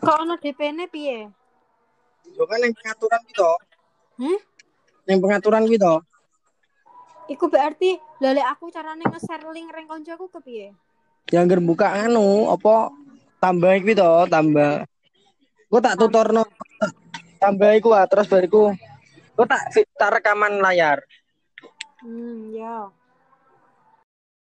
Kok ono DP-ne piye? Yo kan yang pengaturan gitu. Hah? Yang pengaturan gitu. Iku berarti lele aku carane nge-share link ring koncoku ke piye? Yang ger buka anu apa tambah iki gitu, to, tambah. Gua tak tutorno tambah iku ah, terus bariku gua tak tak rekaman layar. Hmm, ya.